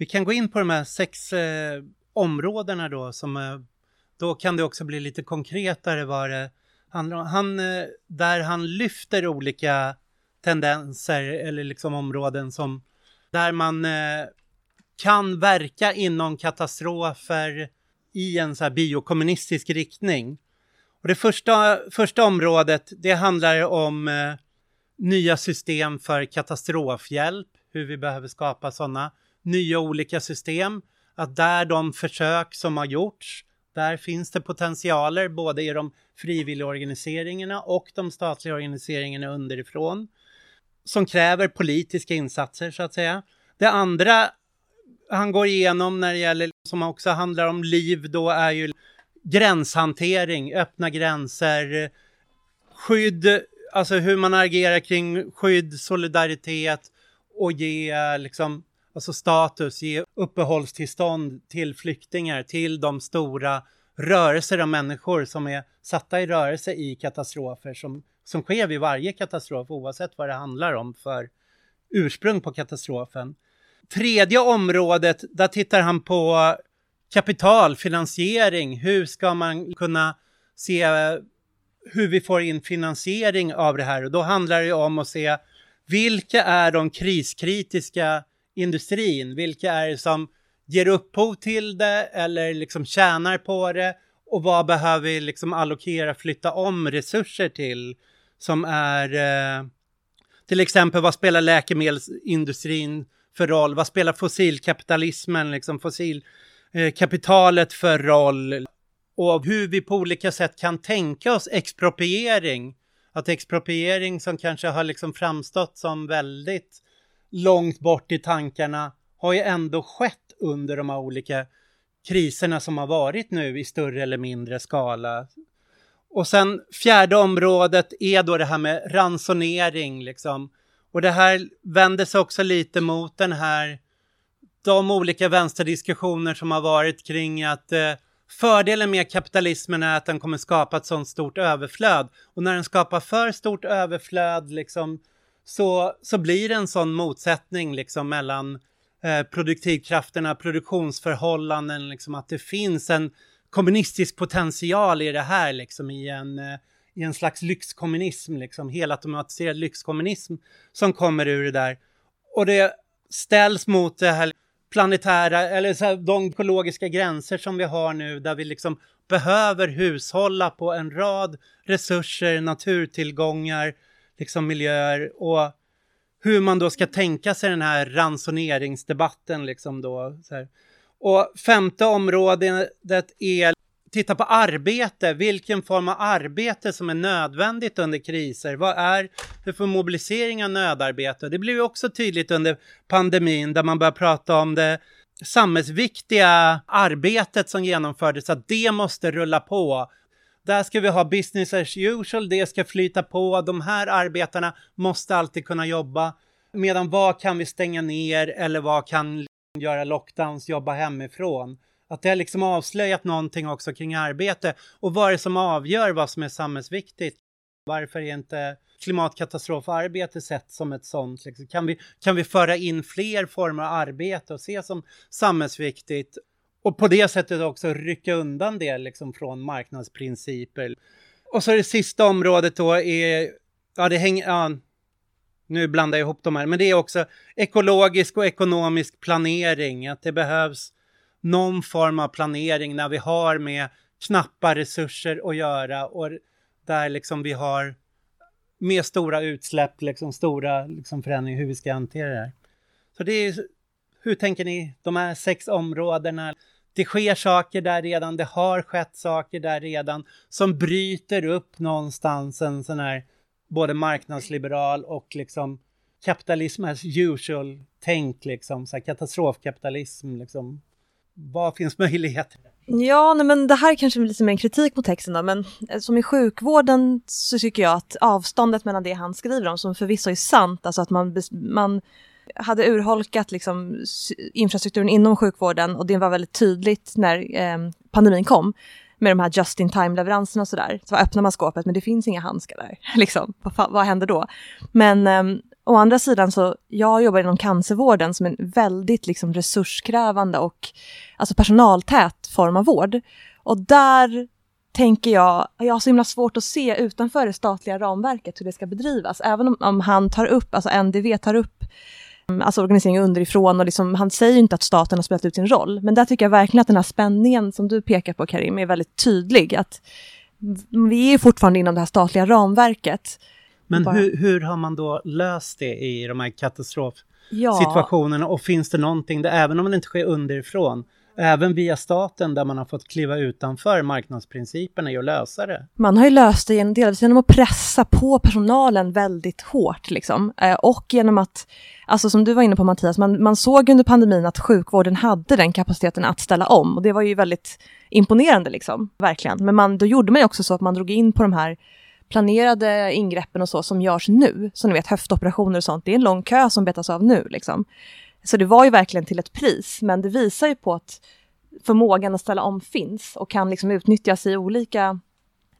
Vi kan gå in på de här sex eh, områdena då som eh, då kan det också bli lite konkretare vad det handlar om. Han, eh, där han lyfter olika tendenser eller liksom områden som där man eh, kan verka inom katastrofer i en så här biokommunistisk riktning. Och det första, första området, det handlar om eh, nya system för katastrofhjälp, hur vi behöver skapa sådana nya olika system. Att där de försök som har gjorts, där finns det potentialer både i de frivilliga organiseringarna och de statliga organiseringarna underifrån som kräver politiska insatser så att säga. Det andra han går igenom när det gäller, som också handlar om liv då, är ju gränshantering, öppna gränser, skydd, alltså hur man agerar kring skydd, solidaritet och ge liksom alltså status, ge uppehållstillstånd till flyktingar, till de stora rörelser av människor som är satta i rörelse i katastrofer som, som sker vid varje katastrof oavsett vad det handlar om för ursprung på katastrofen. Tredje området, där tittar han på kapital, finansiering. Hur ska man kunna se hur vi får in finansiering av det här? Och då handlar det om att se vilka är de kriskritiska industrin? Vilka är det som ger upphov till det eller liksom tjänar på det? Och vad behöver vi liksom allokera, flytta om resurser till? Som är eh, till exempel vad spelar läkemedelsindustrin för roll? Vad spelar fossilkapitalismen, liksom fossilkapitalet eh, för roll? Och hur vi på olika sätt kan tänka oss expropriering. Att expropriering som kanske har liksom framstått som väldigt långt bort i tankarna har ju ändå skett under de här olika kriserna som har varit nu i större eller mindre skala. Och sen fjärde området är då det här med ransonering liksom. Och det här vänder sig också lite mot den här, de olika vänsterdiskussioner som har varit kring att eh, fördelen med kapitalismen är att den kommer skapa ett sånt stort överflöd. Och när den skapar för stort överflöd liksom så, så blir det en sån motsättning liksom mellan eh, produktivkrafterna, produktionsförhållanden, liksom att det finns en kommunistisk potential i det här liksom i en, eh, i en slags lyxkommunism, liksom helautomatiserad lyxkommunism som kommer ur det där. Och det ställs mot det här planetära, eller så här, de ekologiska gränser som vi har nu där vi liksom behöver hushålla på en rad resurser, naturtillgångar, liksom miljöer och hur man då ska tänka sig den här ransoneringsdebatten liksom då. Och femte området är titta på arbete, vilken form av arbete som är nödvändigt under kriser. Vad är det för mobilisering av nödarbete? Det blev ju också tydligt under pandemin där man börjar prata om det samhällsviktiga arbetet som genomfördes, att det måste rulla på. Där ska vi ha business as usual, det ska flyta på, de här arbetarna måste alltid kunna jobba. Medan vad kan vi stänga ner eller vad kan göra lockdowns, jobba hemifrån? Att det har liksom avslöjat någonting också kring arbete och vad är det som avgör vad som är samhällsviktigt? Varför är inte klimatkatastrofarbete sett som ett sånt? Liksom? Kan, vi, kan vi föra in fler former av arbete och se som samhällsviktigt och på det sättet också rycka undan det liksom från marknadsprinciper. Och så det sista området då är, ja det hänger, ja, nu blandar jag ihop de här, men det är också ekologisk och ekonomisk planering, att det behövs någon form av planering när vi har med knappa resurser att göra och där liksom vi har med stora utsläpp, liksom stora liksom förändringar, hur vi ska hantera det här. Så det är, hur tänker ni, de här sex områdena, det sker saker där redan, det har skett saker där redan som bryter upp någonstans en sån här både marknadsliberal och liksom kapitalism as usual tänk liksom, så här katastrofkapitalism liksom. Vad finns möjligheter? Ja, nej, men det här kanske blir lite mer en kritik mot texten då, men eh, som i sjukvården så tycker jag att avståndet mellan det han skriver om, som förvisso är sant, alltså att man, man hade urholkat liksom infrastrukturen inom sjukvården och det var väldigt tydligt när eh, pandemin kom med de här just in time leveranserna och sådär. Så öppnar man skåpet men det finns inga handskar där. Liksom, vad, vad händer då? Men eh, å andra sidan så, jag jobbar inom cancervården som en väldigt liksom, resurskrävande och alltså personaltät form av vård. Och där tänker jag, jag har så himla svårt att se utanför det statliga ramverket hur det ska bedrivas. Även om, om han tar upp, alltså NDV tar upp alltså organisering underifrån och liksom, han säger ju inte att staten har spelat ut sin roll. Men där tycker jag verkligen att den här spänningen som du pekar på Karim är väldigt tydlig. Att vi är fortfarande inom det här statliga ramverket. Men Bara... hur, hur, har man då löst det i de här katastrofsituationerna? Ja. Och finns det någonting, där, även om det inte sker underifrån, även via staten där man har fått kliva utanför marknadsprinciperna i att lösa det. Man har ju löst det genom, delvis genom att pressa på personalen väldigt hårt liksom. Eh, och genom att, alltså som du var inne på Mattias, man, man såg under pandemin att sjukvården hade den kapaciteten att ställa om och det var ju väldigt imponerande liksom, verkligen. Men man, då gjorde man ju också så att man drog in på de här planerade ingreppen och så som görs nu, som ni vet höftoperationer och sånt, det är en lång kö som betas av nu liksom. Så det var ju verkligen till ett pris, men det visar ju på att förmågan att ställa om finns och kan liksom utnyttjas i olika,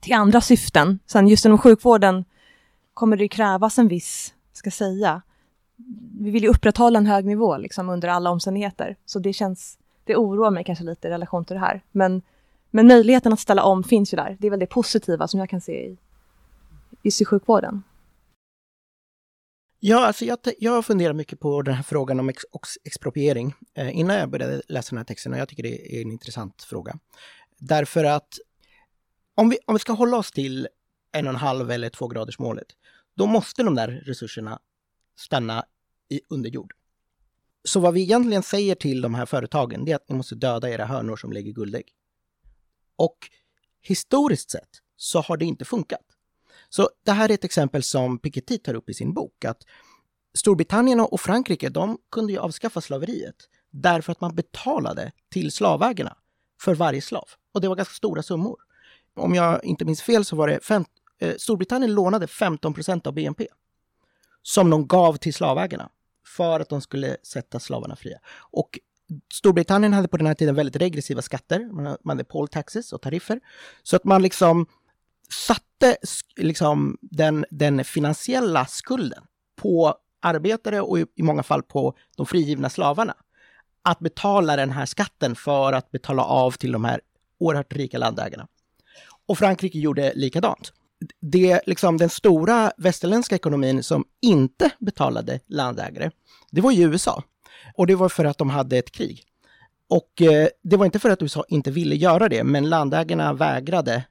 till andra syften. Sen just inom sjukvården kommer det krävas en viss, ska säga, vi vill ju upprätthålla en hög nivå liksom under alla omständigheter. Så det känns, det oroar mig kanske lite i relation till det här. Men, men möjligheten att ställa om finns ju där. Det är väl det positiva som jag kan se i, i sjukvården. Ja, alltså jag, jag funderar mycket på den här frågan om ex, expropriering eh, innan jag började läsa den här texten och jag tycker det är en intressant fråga. Därför att om vi, om vi ska hålla oss till en och en halv eller två graders målet, då måste de där resurserna stanna i underjord. Så vad vi egentligen säger till de här företagen, det är att ni måste döda era hönor som lägger guldägg. Och historiskt sett så har det inte funkat. Så det här är ett exempel som Piketty tar upp i sin bok, att Storbritannien och Frankrike, de kunde ju avskaffa slaveriet därför att man betalade till slavägarna för varje slav. Och det var ganska stora summor. Om jag inte minns fel så var det fem, eh, Storbritannien lånade 15 procent av BNP som de gav till slavägarna för att de skulle sätta slavarna fria. Och Storbritannien hade på den här tiden väldigt regressiva skatter. Man hade poll taxes och tariffer. Så att man liksom satte liksom den, den finansiella skulden på arbetare och i, i många fall på de frigivna slavarna. Att betala den här skatten för att betala av till de här oerhört rika landägarna. Och Frankrike gjorde likadant. Det, liksom, den stora västerländska ekonomin som inte betalade landägare, det var ju USA. Och det var för att de hade ett krig. Och eh, det var inte för att USA inte ville göra det, men landägarna vägrade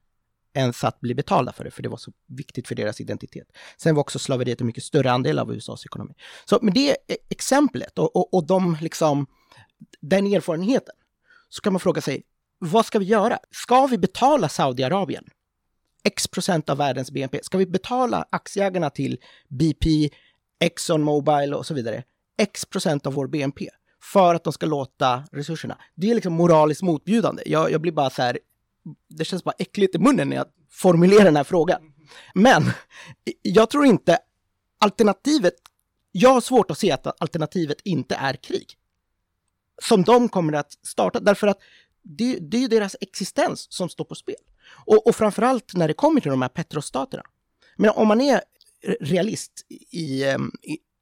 ens att bli betalda för det, för det var så viktigt för deras identitet. Sen var också slaveriet en mycket större andel av USAs ekonomi. Så med det e-, exemplet och, och, och de, liksom, den erfarenheten så kan man fråga sig, vad ska vi göra? Ska vi betala Saudiarabien X procent av världens BNP? Ska vi betala aktieägarna till BP, Exxon Mobil och så vidare X procent av vår BNP för att de ska låta resurserna? Det är liksom moraliskt motbjudande. Jag, jag blir bara så här, det känns bara äckligt i munnen när jag formulerar den här frågan. Men jag tror inte alternativet, jag har svårt att se att alternativet inte är krig. Som de kommer att starta, därför att det, det är ju deras existens som står på spel. Och, och framförallt när det kommer till de här petrostaterna. Men om man är realist i, i eh,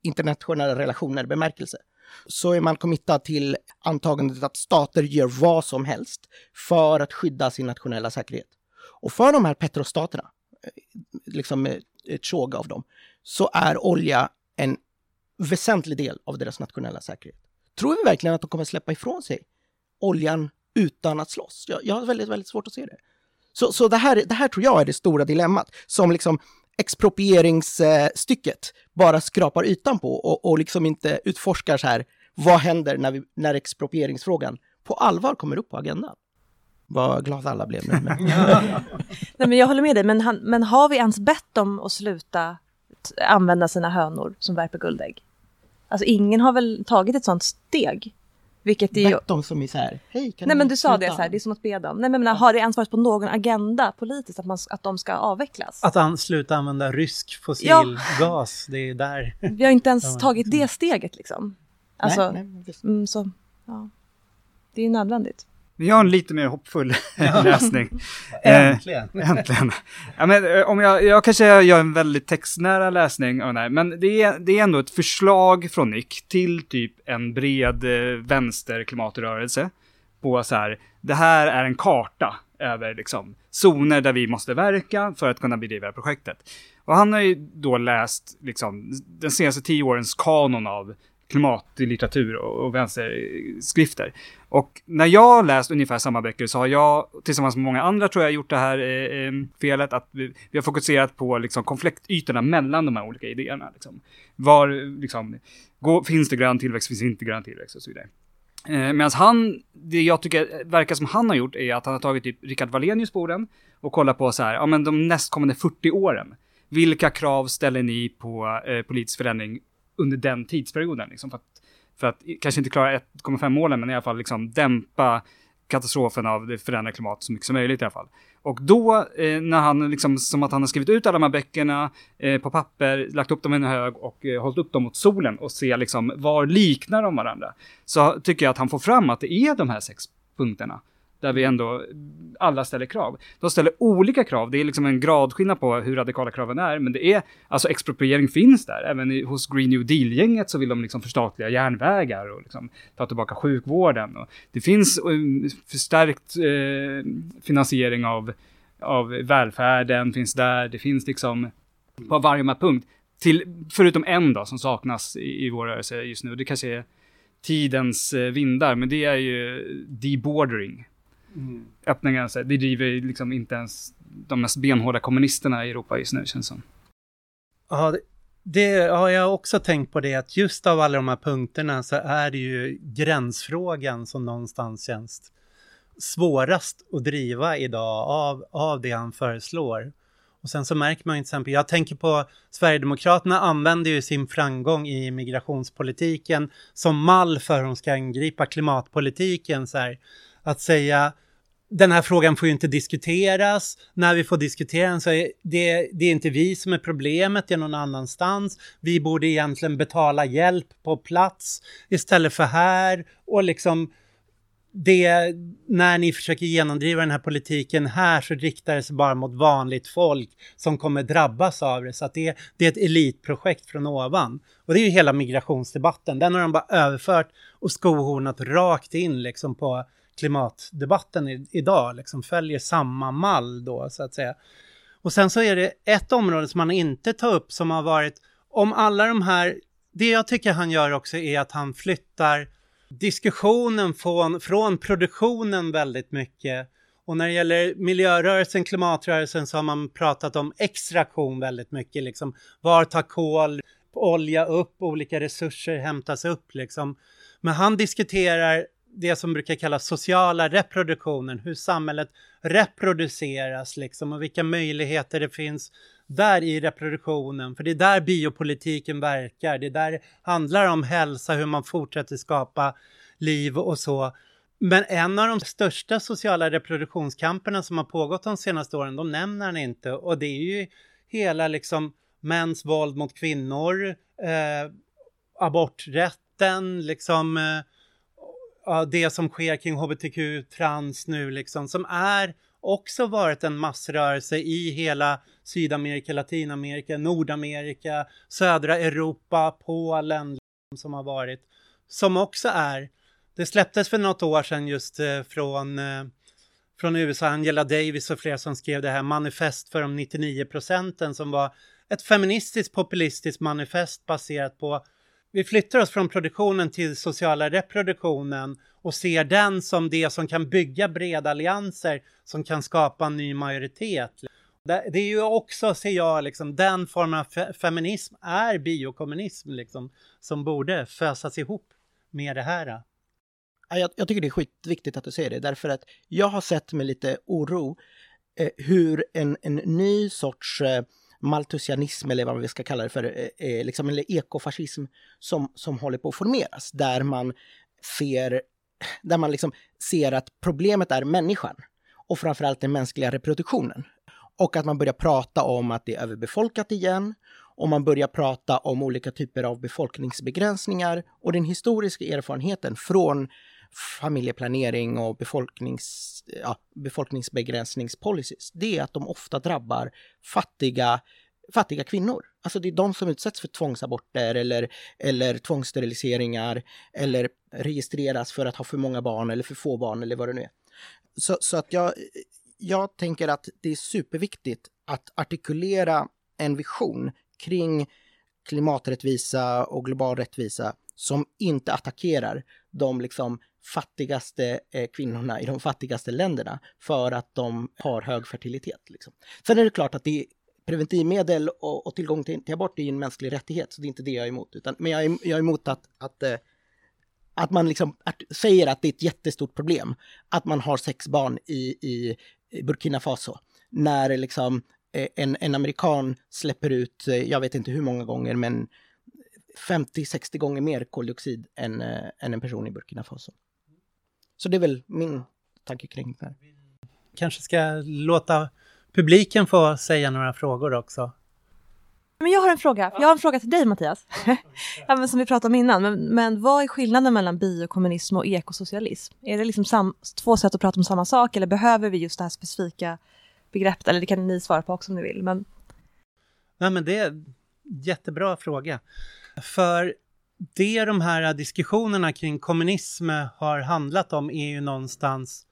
internationella relationer bemärkelse så är man committad till antagandet att stater gör vad som helst för att skydda sin nationella säkerhet. Och för de här petrostaterna, eh, liksom eh, ett tjog av dem, så är olja en väsentlig del av deras nationella säkerhet. Tror vi verkligen att de kommer släppa ifrån sig oljan utan att slåss? Jag, jag har väldigt, väldigt svårt att se det. Så, så det, här, det här tror jag är det stora dilemmat som liksom exproprieringsstycket bara skrapar ytan på och, och liksom inte utforskar så här, vad händer när, vi, när exproprieringsfrågan på allvar kommer upp på agendan? Vad glada alla blev nu. Men... Nej, men jag håller med dig, men, han, men har vi ens bett dem att sluta använda sina hönor som värper guldägg? Alltså ingen har väl tagit ett sånt steg? Vilket är ju... Dem som är så här, hej kan Nej men du sa sluta?" det så här, det är som att be dem. Nej men menar, har det ens varit på någon agenda politiskt att, man, att de ska avvecklas? Att an, sluta använda rysk fossilgas, det är där. Vi har inte ens Ja. tagit det steget liksom. Alltså, Nej, nej, men. Mm, så, ja. Det är nödvändigt. Vi har en lite mer hoppfull läsning. Eh, Äntligen. Äntligen. Ja, men, eh, om jag, jag kanske gör en väldigt textnära läsning av här, men det är, det är ändå ett förslag från Nick till typ en bred eh, vänsterklimatrörelse på så här, det här är en karta över liksom zoner där vi måste verka för att kunna bedriva projektet. Och han har ju då läst liksom den senaste tio årens kanon av klimatlitteratur och, och vänsterskrifter. Och när jag har läst ungefär samma böcker så har jag, tillsammans med många andra tror jag, gjort det här eh, eh, felet att vi, vi har fokuserat på liksom, konfliktytorna mellan de här olika idéerna. Liksom. Var, liksom, går, finns det grön tillväxt, finns det inte grön tillväxt och så vidare. Eh, Medan han, det jag tycker verkar som han har gjort är att han har tagit typ Rickard Wallenius på orden och kollat på så här, ja men de nästkommande 40 åren. Vilka krav ställer ni på eh, politisk förändring under den tidsperioden? Liksom, för, att, för att kanske inte klara 1,5 målen, men i alla fall liksom dämpa katastrofen av det förändrade klimatet så mycket som möjligt i alla fall. Och då, eh, när han liksom, som att han har skrivit ut alla de här böckerna eh, på papper, lagt upp dem i en hög och eh, hållit upp dem mot solen och se liksom, var liknar de varandra? Så tycker jag att han får fram att det är de här sex punkterna. Där vi ändå, alla ställer krav. De ställer olika krav, det är liksom en gradskillnad på hur radikala kraven är, men det är, alltså expropriering finns där. Även i, hos Green New Deal-gänget så vill de liksom förstatliga järnvägar och liksom ta tillbaka sjukvården. Och det finns mm, förstärkt eh, finansiering av, av välfärden, finns där. Det finns liksom på varje punkt. Till, förutom en då, som saknas i, i vår rörelse just nu. Det kanske är tidens eh, vindar, men det är ju debordering. Mm. Öppna gränser. Det driver liksom inte ens de mest benhårda kommunisterna i Europa just nu, känns som. Ja, det, det har jag också tänkt på det att just av alla de här punkterna så är det ju gränsfrågan som någonstans känns svårast att driva idag av, av det han föreslår. Och sen så märker man ju till exempel, jag tänker på Sverigedemokraterna använder ju sin framgång i migrationspolitiken som mall för hur de ska angripa klimatpolitiken. Så här, att säga den här frågan får ju inte diskuteras. När vi får diskutera den så är det, det är inte vi som är problemet, det är någon annanstans. Vi borde egentligen betala hjälp på plats istället för här. Och liksom det, när ni försöker genomdriva den här politiken här så riktar det sig bara mot vanligt folk som kommer drabbas av det. Så att det, det är ett elitprojekt från ovan. Och det är ju hela migrationsdebatten. Den har de bara överfört och skohornat rakt in liksom på klimatdebatten i, idag. Liksom följer samma mall då så att säga. Och sen så är det ett område som man inte tar upp som har varit om alla de här. Det jag tycker han gör också är att han flyttar diskussionen från, från produktionen väldigt mycket. Och när det gäller miljörörelsen, klimatrörelsen så har man pratat om extraktion väldigt mycket. Liksom, var tar kol, olja upp, olika resurser hämtas upp liksom. Men han diskuterar det som brukar kallas sociala reproduktionen, hur samhället reproduceras liksom och vilka möjligheter det finns där i reproduktionen. För det är där biopolitiken verkar, det är där det handlar om hälsa, hur man fortsätter skapa liv och så. Men en av de största sociala reproduktionskamperna som har pågått de senaste åren, de nämner han inte och det är ju hela liksom mäns våld mot kvinnor, eh, aborträtten, liksom eh, ja, det som sker kring hbtq, trans nu liksom, som är också varit en massrörelse i hela Sydamerika, Latinamerika, Nordamerika, södra Europa, Polen liksom, som har varit, som också är, det släpptes för något år sedan just eh, från eh, från USA, Angela Davis och flera som skrev det här manifest för de 99 procenten som var ett feministiskt populistiskt manifest baserat på vi flyttar oss från produktionen till sociala reproduktionen och ser den som det som kan bygga breda allianser som kan skapa en ny majoritet. Det är ju också, ser jag, liksom, den formen av fe feminism är biokommunism liksom, som borde fösas ihop med det här. Jag, jag tycker det är skitviktigt att du säger det, därför att jag har sett med lite oro eh, hur en, en ny sorts eh, maltusianism eller vad vi ska kalla det för, eh, eh, liksom, eller ekofascism som, som håller på att formeras. Där man ser, där man liksom ser att problemet är människan och framförallt den mänskliga reproduktionen. Och att man börjar prata om att det är överbefolkat igen och man börjar prata om olika typer av befolkningsbegränsningar och den historiska erfarenheten från familjeplanering och befolknings, ja, befolkningsbegränsningspolicies, det är att de ofta drabbar fattiga, fattiga kvinnor. Alltså det är de som utsätts för tvångsaborter eller, eller tvångssteriliseringar eller registreras för att ha för många barn eller för få barn eller vad det nu är. Så, så att jag, jag tänker att det är superviktigt att artikulera en vision kring klimaträttvisa och global rättvisa som inte attackerar de liksom fattigaste eh, kvinnorna i de fattigaste länderna för att de har hög fertilitet. Liksom. Sen är det klart att det är preventivmedel och, och tillgång till, till abort är en mänsklig rättighet, så det är inte det jag är emot. Utan, men jag är, jag är emot att, att, eh, att man liksom att, säger att det är ett jättestort problem att man har sex barn i, i Burkina Faso. När liksom eh, en, en amerikan släpper ut, eh, jag vet inte hur många gånger, men 50-60 gånger mer koldioxid än, eh, än en person i Burkina Faso. Så det är väl min tanke kring det. Kanske ska låta publiken få säga några frågor också. Men jag har en fråga. Jag har en fråga till dig Mattias. ja, men som vi pratade om innan. Men, men vad är skillnaden mellan biokommunism och ekosocialism? Är det liksom sam, två sätt att prata om samma sak eller behöver vi just det här specifika begreppet? Eller det kan ni svara på också om ni vill. Men... Nej, men det är en jättebra fråga. För det de här diskussionerna kring kommunism har handlat om är ju någonstans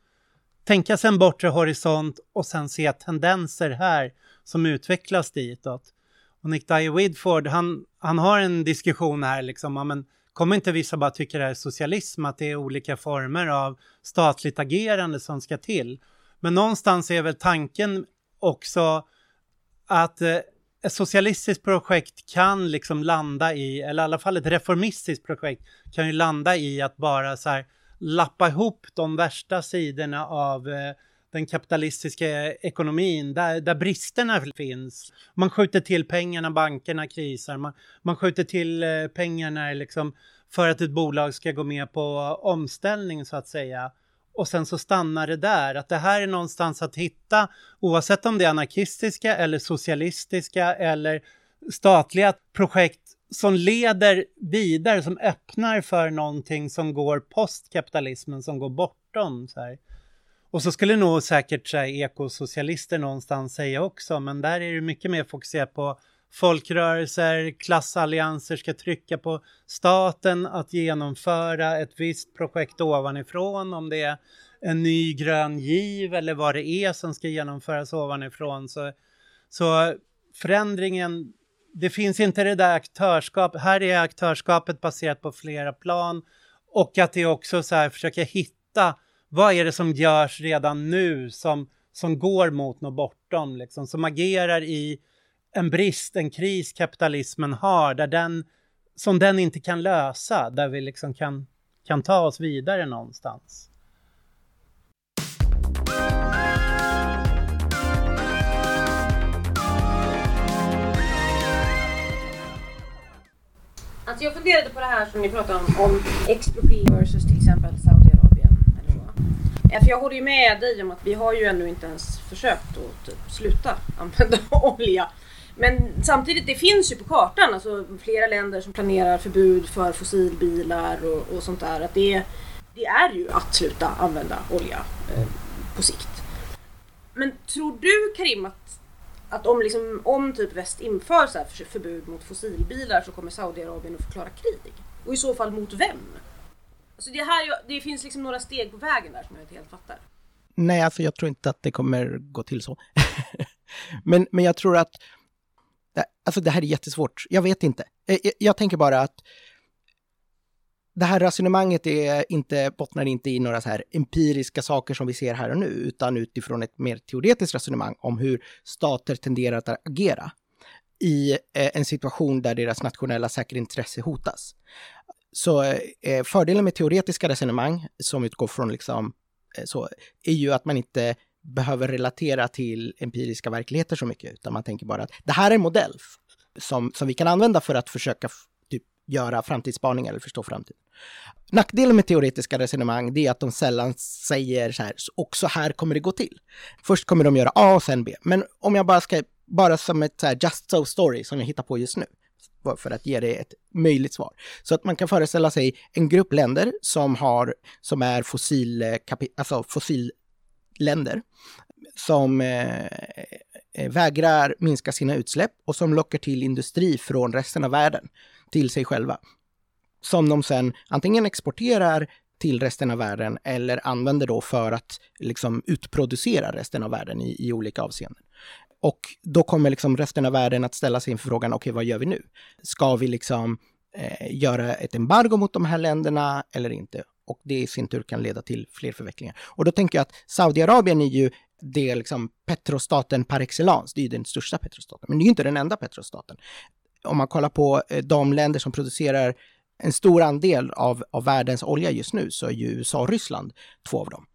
tänka sig en bortre horisont och sen se tendenser här som utvecklas ditåt. Och Nick Dyer Widford, han, han har en diskussion här liksom, ja, men kommer inte vissa bara tycka det är socialism, att det är olika former av statligt agerande som ska till? Men någonstans är väl tanken också att eh, ett socialistiskt projekt kan liksom landa i, eller i alla fall ett reformistiskt projekt kan ju landa i att bara så här lappa ihop de värsta sidorna av eh, den kapitalistiska ekonomin där, där bristerna finns. Man skjuter till pengarna, bankerna krisar, man, man skjuter till eh, pengarna liksom för att ett bolag ska gå med på omställning så att säga och sen så stannar det där. Att det här är någonstans att hitta, oavsett om det är anarkistiska eller socialistiska eller statliga projekt som leder vidare, som öppnar för någonting som går postkapitalismen, som går bortom. Så här. Och så skulle nog säkert så här, ekosocialister någonstans säga också, men där är det mycket mer fokuserat på folkrörelser, klassallianser ska trycka på staten att genomföra ett visst projekt ovanifrån, om det är en ny grön giv eller vad det är som ska genomföras ovanifrån. Så, så förändringen, det finns inte det där aktörskap, här är aktörskapet baserat på flera plan och att det också så här försöka hitta vad är det som görs redan nu som, som går mot något bortom, liksom, som agerar i en brist, en kris kapitalismen har, där den, som den inte kan lösa, där vi liksom kan, kan ta oss vidare någonstans. Alltså jag funderade på det här som ni pratade om, om expropriering versus till exempel Saudiarabien. Eller så. För jag håller ju med dig om att vi har ju ännu inte ens försökt att typ sluta använda olja. Men samtidigt, det finns ju på kartan alltså flera länder som planerar förbud för fossilbilar och, och sånt där. Att det, det är ju att sluta använda olja eh, på sikt. Men tror du Karim att, att om, liksom, om typ väst inför så här förbud mot fossilbilar så kommer Saudiarabien att förklara krig? Och i så fall mot vem? Alltså det, här, det finns liksom några steg på vägen där som jag inte helt fattar. Nej, alltså jag tror inte att det kommer gå till så. men, men jag tror att det- Alltså det här är jättesvårt. Jag vet inte. Jag, jag tänker bara att det här resonemanget är inte, bottnar inte i några så här empiriska saker som vi ser här och nu, utan utifrån ett mer teoretiskt resonemang om hur stater tenderar att agera i eh, en situation där deras nationella säkerhetsintresse hotas. Så eh, fördelen med teoretiska resonemang som utgår från liksom eh, så, är ju att man inte behöver relatera till empiriska verkligheter så mycket, utan man tänker bara att det här är en modell som, som vi kan använda för att försöka typ, göra framtidsspaningar eller förstå framtiden. Nackdelen med teoretiska resonemang det är att de sällan säger så här, och så här kommer det gå till. Först kommer de göra A och sen B. Men om jag bara ska, bara som ett så här just so story som jag hittar på just nu, för att ge dig ett möjligt svar. Så att man kan föreställa sig en grupp länder som har, som är fossil, eh, alltså fossil länder som eh, eh, vägrar minska sina utsläpp och som lockar till industri från resten av världen till sig själva. Som de sen antingen exporterar till resten av världen eller använder då för att liksom utproducera resten av världen i, i olika avseenden. Och då kommer liksom resten av världen att ställa sig inför frågan, okej vad gör vi nu? Ska vi liksom eh, göra ett embargo mot de här länderna eller inte? Och det i sin tur kan leda till fler förvecklingar. Och då tänker jag att Saudiarabien är ju det liksom petrostaten par excellence, det är ju den största petrostaten, men det är ju inte den enda petrostaten. Om man kollar på eh, de länder som producerar en stor andel av, av världens olja just nu så är ju USA och Ryssland två av dem.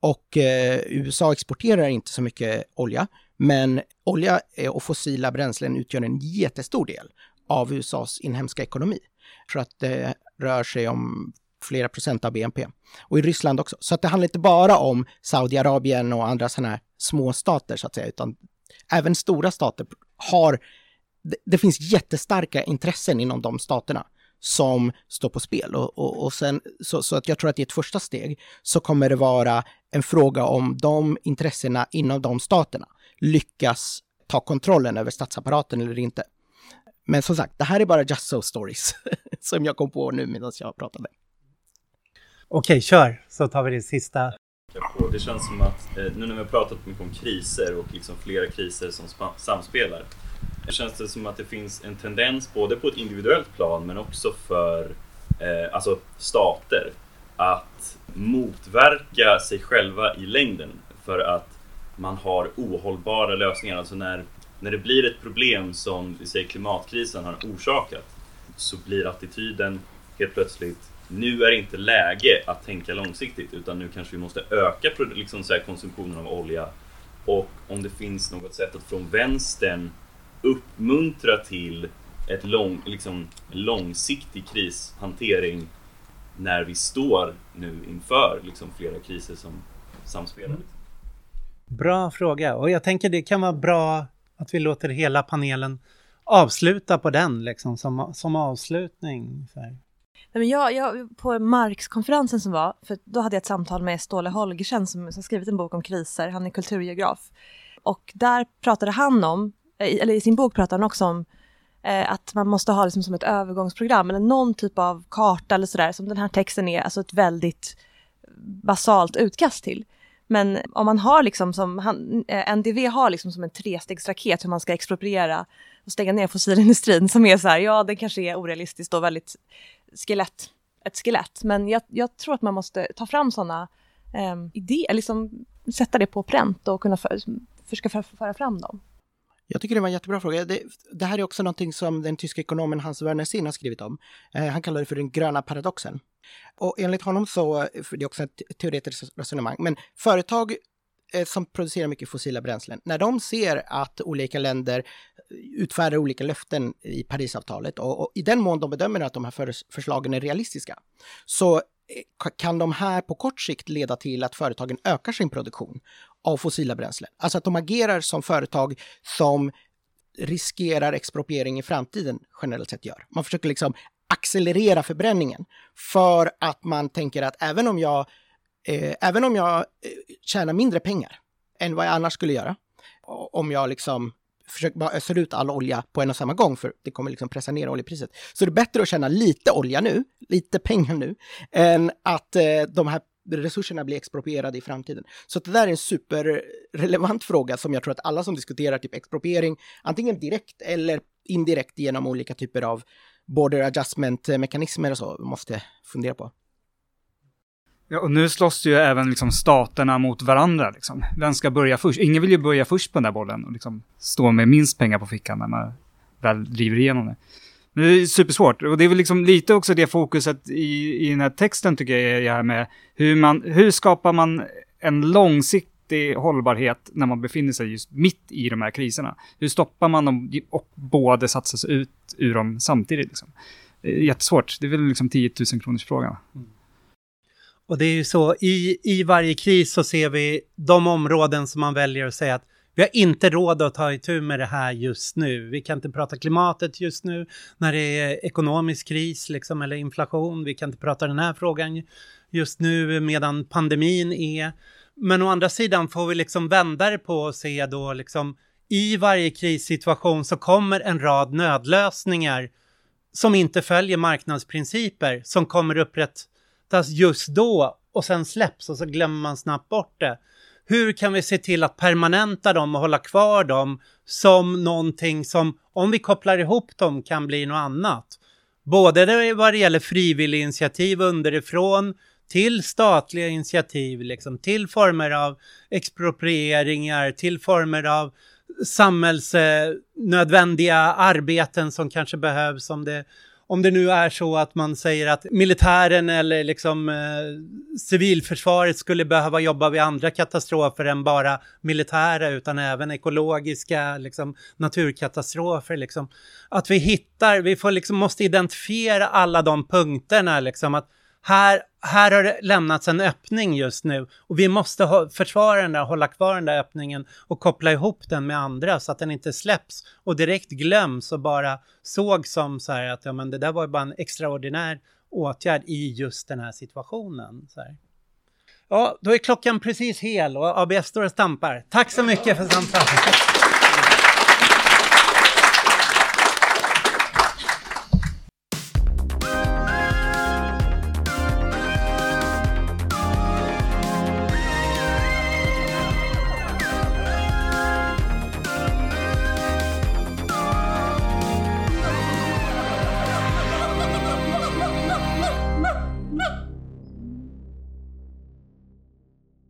Och eh, USA exporterar inte så mycket olja, men olja eh, och fossila bränslen utgör en jättestor del av USAs inhemska ekonomi. Jag tror att det rör sig om flera procent av BNP. Och i Ryssland också. Så att det handlar inte bara om Saudiarabien och andra sådana här små stater så att säga, utan även stora stater har, det, det finns jättestarka intressen inom de staterna som står på spel. Och, och, och sen, så, så att jag tror att i ett första steg så kommer det vara en fråga om de intressena inom de staterna lyckas ta kontrollen över statsapparaten eller inte. Men som sagt, det här är bara just so stories som jag kom på nu medan jag pratade. Okej, kör så tar vi det sista. Det känns som att eh, nu när vi har pratat mycket om kriser och liksom flera kriser som samspelar. Det känns det som att det finns en tendens både på ett individuellt plan men också för eh, alltså stater att motverka sig själva i längden för att man har ohållbara lösningar. Alltså när, när det blir ett problem som vi säger klimatkrisen har orsakat så blir attityden helt plötsligt nu är det inte läge att tänka långsiktigt utan nu kanske vi måste öka liksom så här, konsumtionen av olja. Och om det finns något sätt att från vänstern uppmuntra till ett lång, liksom, långsiktig krishantering när vi står nu inför liksom, flera kriser som samspelar. Mm. Bra fråga och jag tänker det kan vara bra att vi låter hela panelen avsluta på den liksom som, som avslutning. Nej, men jag, jag, på Marx-konferensen som var, för då hade jag ett samtal med Ståle Holgersen som, som skrivit en bok om kriser, han är kulturgeograf. Och där pratade han om, eh, eller i sin bok pratade han också om eh, att man måste ha liksom som ett övergångsprogram eller någon typ av karta eller sådär som den här texten är, alltså ett väldigt basalt utkast till. Men om man har liksom som, han, eh, NDV har liksom som en trestegsraket hur man ska expropriera och stänga ner fossilindustrin som är så här, ja den kanske är orealistiskt och väldigt skelett, ett skelett. Men jag, jag tror att man måste ta fram sådana eh, idéer, liksom sätta det på pränt och kunna för, försöka för, föra fram dem. Jag tycker det var en jättebra fråga. Det, det här är också någonting som den tyska ekonomen Hans Werner Sinn har skrivit om. Eh, han kallar det för den gröna paradoxen. Och enligt honom så, för det är också ett teoretiskt resonemang, men företag eh, som producerar mycket fossila bränslen, när de ser att olika länder utfärdar olika löften i Parisavtalet och, och i den mån de bedömer att de här för, förslagen är realistiska, så eh, kan de här på kort sikt leda till att företagen ökar sin produktion av fossila bränslen. Alltså att de agerar som företag som riskerar expropriering i framtiden generellt sett gör. Man försöker liksom accelerera förbränningen för att man tänker att även om jag, eh, även om jag eh, tjänar mindre pengar än vad jag annars skulle göra. Om jag liksom försöker bara ösa ut all olja på en och samma gång för det kommer liksom pressa ner oljepriset. Så det är bättre att tjäna lite olja nu, lite pengar nu, än att eh, de här resurserna blir exproprierade i framtiden. Så det där är en superrelevant fråga som jag tror att alla som diskuterar typ expropriering, antingen direkt eller indirekt genom olika typer av border adjustment-mekanismer och så, måste fundera på. Ja, och nu slåss ju även liksom staterna mot varandra. Liksom. Vem ska börja först? Ingen vill ju börja först på den där bollen och liksom stå med minst pengar på fickan när man väl driver igenom det. Men det är supersvårt och det är väl liksom lite också det fokuset i, i den här texten tycker jag är det här med hur man, hur skapar man en långsiktig hållbarhet när man befinner sig just mitt i de här kriserna? Hur stoppar man dem och både satsas ut ur dem samtidigt? Liksom? Jättesvårt, det är väl liksom 10 000 kronors frågan. Mm. Och det är ju så, i, i varje kris så ser vi de områden som man väljer att säga att vi har inte råd att ta itu med det här just nu. Vi kan inte prata klimatet just nu när det är ekonomisk kris liksom, eller inflation. Vi kan inte prata den här frågan just nu medan pandemin är. Men å andra sidan får vi liksom vända det på och se då liksom i varje krissituation så kommer en rad nödlösningar som inte följer marknadsprinciper som kommer upprätt upprättas just då och sen släpps och så glömmer man snabbt bort det. Hur kan vi se till att permanenta dem och hålla kvar dem som någonting som, om vi kopplar ihop dem, kan bli något annat? Både vad det gäller frivillig initiativ underifrån till statliga initiativ, liksom, till former av exproprieringar, till former av samhällsnödvändiga arbeten som kanske behövs om det om det nu är så att man säger att militären eller liksom eh, civilförsvaret skulle behöva jobba vid andra katastrofer än bara militära utan även ekologiska liksom, naturkatastrofer. Liksom. Att vi hittar, vi får liksom, måste identifiera alla de punkterna liksom att här, här har det lämnats en öppning just nu och vi måste ha, försvara den där, hålla kvar den där öppningen och koppla ihop den med andra så att den inte släpps och direkt glöms och bara såg som så här att ja, men det där var ju bara en extraordinär åtgärd i just den här situationen. Så här. Ja, då är klockan precis hel och ABF står och stampar. Tack så mycket för samtalet.